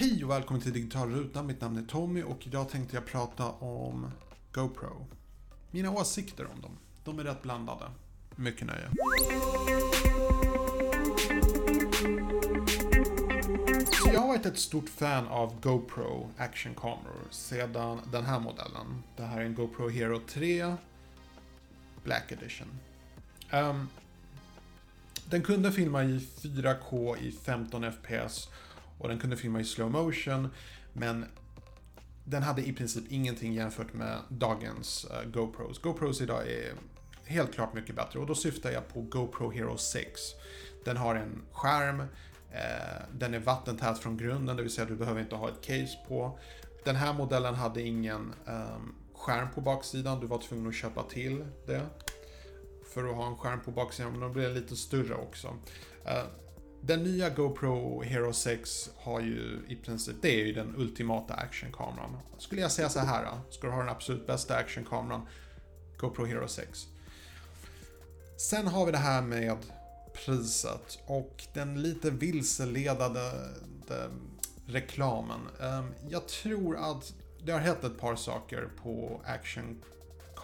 Hej och välkommen till Digital Ruta. Mitt namn är Tommy och idag tänkte jag prata om GoPro. Mina åsikter om dem. De är rätt blandade. Mycket nöje. Så jag har varit ett stort fan av GoPro actionkameror sedan den här modellen. Det här är en GoPro Hero 3 Black Edition. Um, den kunde filma i 4K i 15 FPS och den kunde filma i slow motion. Men den hade i princip ingenting jämfört med dagens uh, GoPros. GoPros idag är helt klart mycket bättre och då syftar jag på GoPro Hero 6. Den har en skärm, eh, den är vattentät från grunden, det vill säga du behöver inte ha ett case på. Den här modellen hade ingen eh, skärm på baksidan, du var tvungen att köpa till det för att ha en skärm på baksidan, men de blir lite större också. Eh, den nya GoPro Hero 6 har ju i princip, det är ju den ultimata actionkameran. Skulle jag säga så här då, ska du ha den absolut bästa actionkameran, GoPro Hero 6. Sen har vi det här med priset och den lite vilseledande eh, reklamen. Ehm, jag tror att det har hänt ett par saker på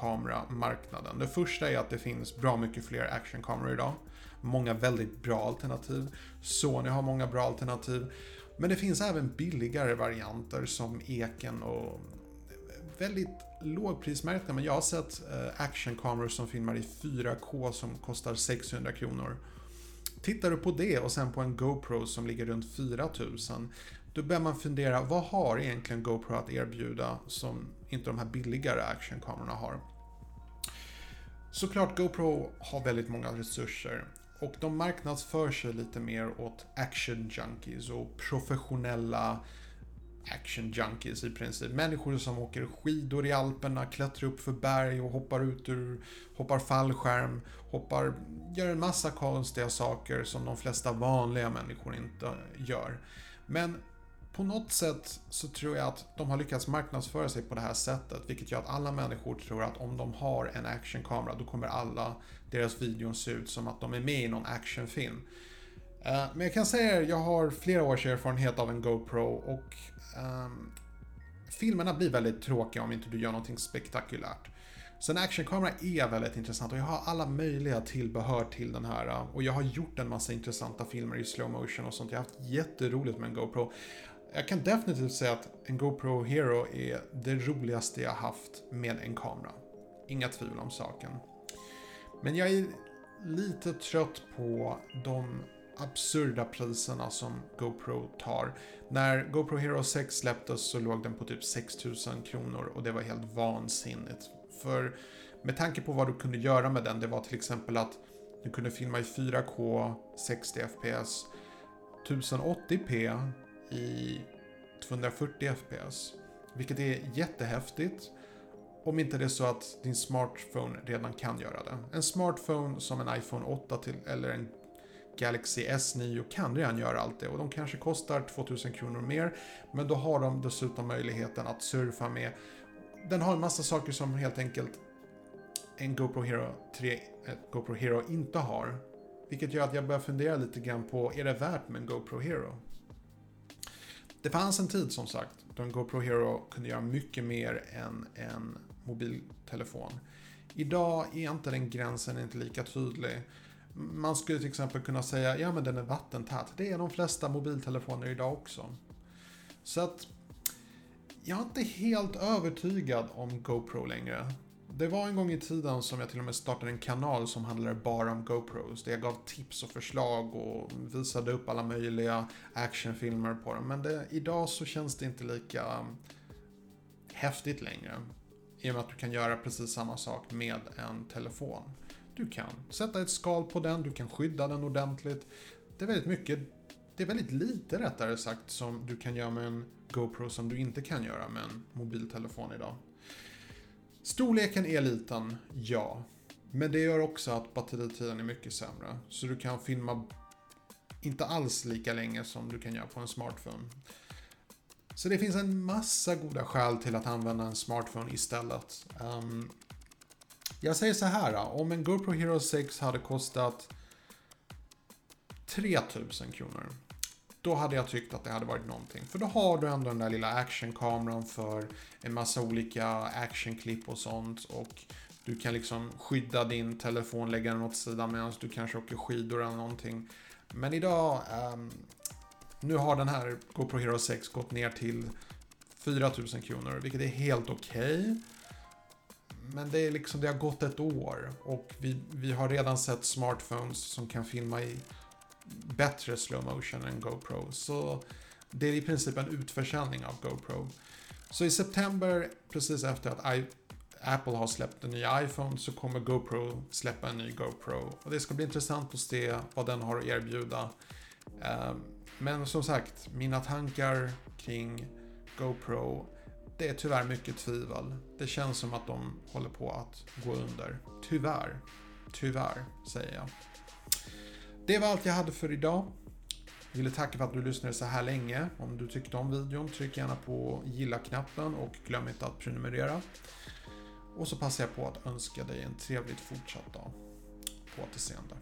actionkameramarknaden. Det första är att det finns bra mycket fler actionkameror idag. Många väldigt bra alternativ. Sony har många bra alternativ. Men det finns även billigare varianter som Eken och väldigt lågprismärkta, men jag har sett eh, actionkameror som filmar i 4K som kostar 600 kronor. Tittar du på det och sen på en GoPro som ligger runt 4000, då börjar man fundera, vad har egentligen GoPro att erbjuda som inte de här billigare actionkamerorna har? Såklart, GoPro har väldigt många resurser och de marknadsför sig lite mer åt action junkies och professionella action junkies i princip. Människor som åker skidor i Alperna, klättrar upp för berg och hoppar ut ur, hoppar fallskärm, hoppar, gör en massa konstiga saker som de flesta vanliga människor inte gör. Men på något sätt så tror jag att de har lyckats marknadsföra sig på det här sättet, vilket gör att alla människor tror att om de har en actionkamera, då kommer alla deras videon se ut som att de är med i någon actionfilm. Eh, men jag kan säga att jag har flera års erfarenhet av en GoPro och um, filmerna blir väldigt tråkiga om inte du gör någonting spektakulärt. Så en actionkamera är väldigt intressant och jag har alla möjliga tillbehör till den här. Eh, och jag har gjort en massa intressanta filmer i slow motion och sånt. Jag har haft jätteroligt med en GoPro. Jag kan definitivt säga att en GoPro Hero är det roligaste jag haft med en kamera. Inga tvivel om saken. Men jag är lite trött på de absurda priserna som GoPro tar. När GoPro Hero 6 släpptes så låg den på typ 6000 kronor och det var helt vansinnigt. För med tanke på vad du kunde göra med den, det var till exempel att du kunde filma i 4K 60 FPS 1080p i 240 FPS. Vilket är jättehäftigt. Om inte det är så att din smartphone redan kan göra det. En smartphone som en iPhone 8 till, eller en Galaxy S9 kan redan göra allt det och de kanske kostar 2000 kronor mer. Men då har de dessutom möjligheten att surfa med. Den har en massa saker som helt enkelt en GoPro Hero 3, GoPro Hero inte har. Vilket gör att jag börjar fundera lite grann på, är det värt med en GoPro Hero? Det fanns en tid som sagt då en GoPro Hero kunde göra mycket mer än en mobiltelefon. Idag är inte den gränsen inte lika tydlig. Man skulle till exempel kunna säga, ja men den är vattentät. Det är de flesta mobiltelefoner idag också. Så att jag är inte helt övertygad om GoPro längre. Det var en gång i tiden som jag till och med startade en kanal som handlade bara om GoPros. Där jag gav tips och förslag och visade upp alla möjliga actionfilmer på dem. Men det, idag så känns det inte lika um, häftigt längre. I och med att du kan göra precis samma sak med en telefon. Du kan sätta ett skal på den, du kan skydda den ordentligt. Det är väldigt mycket, det är väldigt lite rättare sagt som du kan göra med en GoPro som du inte kan göra med en mobiltelefon idag. Storleken är liten, ja. Men det gör också att batteritiden är mycket sämre. Så du kan filma inte alls lika länge som du kan göra på en smartphone. Så det finns en massa goda skäl till att använda en smartphone istället. Um, jag säger så här, om en GoPro Hero 6 hade kostat 3000 kronor då hade jag tyckt att det hade varit någonting. För då har du ändå den där lilla actionkameran för en massa olika actionklipp och sånt. Och du kan liksom skydda din telefon, lägga den åt sidan medan du kanske åker skidor eller någonting. Men idag, um, nu har den här GoPro Hero 6 gått ner till 4000 kronor, vilket är helt okej. Okay. Men det, är liksom, det har gått ett år och vi, vi har redan sett smartphones som kan filma i bättre slow motion än GoPro. Så det är i princip en utförsäljning av GoPro. Så i september, precis efter att I Apple har släppt en ny iPhone så kommer GoPro släppa en ny GoPro. Och det ska bli intressant att se vad den har att erbjuda. Ehm, men som sagt, mina tankar kring GoPro, det är tyvärr mycket tvivel. Det känns som att de håller på att gå under. Tyvärr. Tyvärr, säger jag. Det var allt jag hade för idag. Jag ville tacka för att du lyssnade så här länge. Om du tyckte om videon, tryck gärna på gilla-knappen och glöm inte att prenumerera. Och så passar jag på att önska dig en trevligt fortsatt dag. På återseende.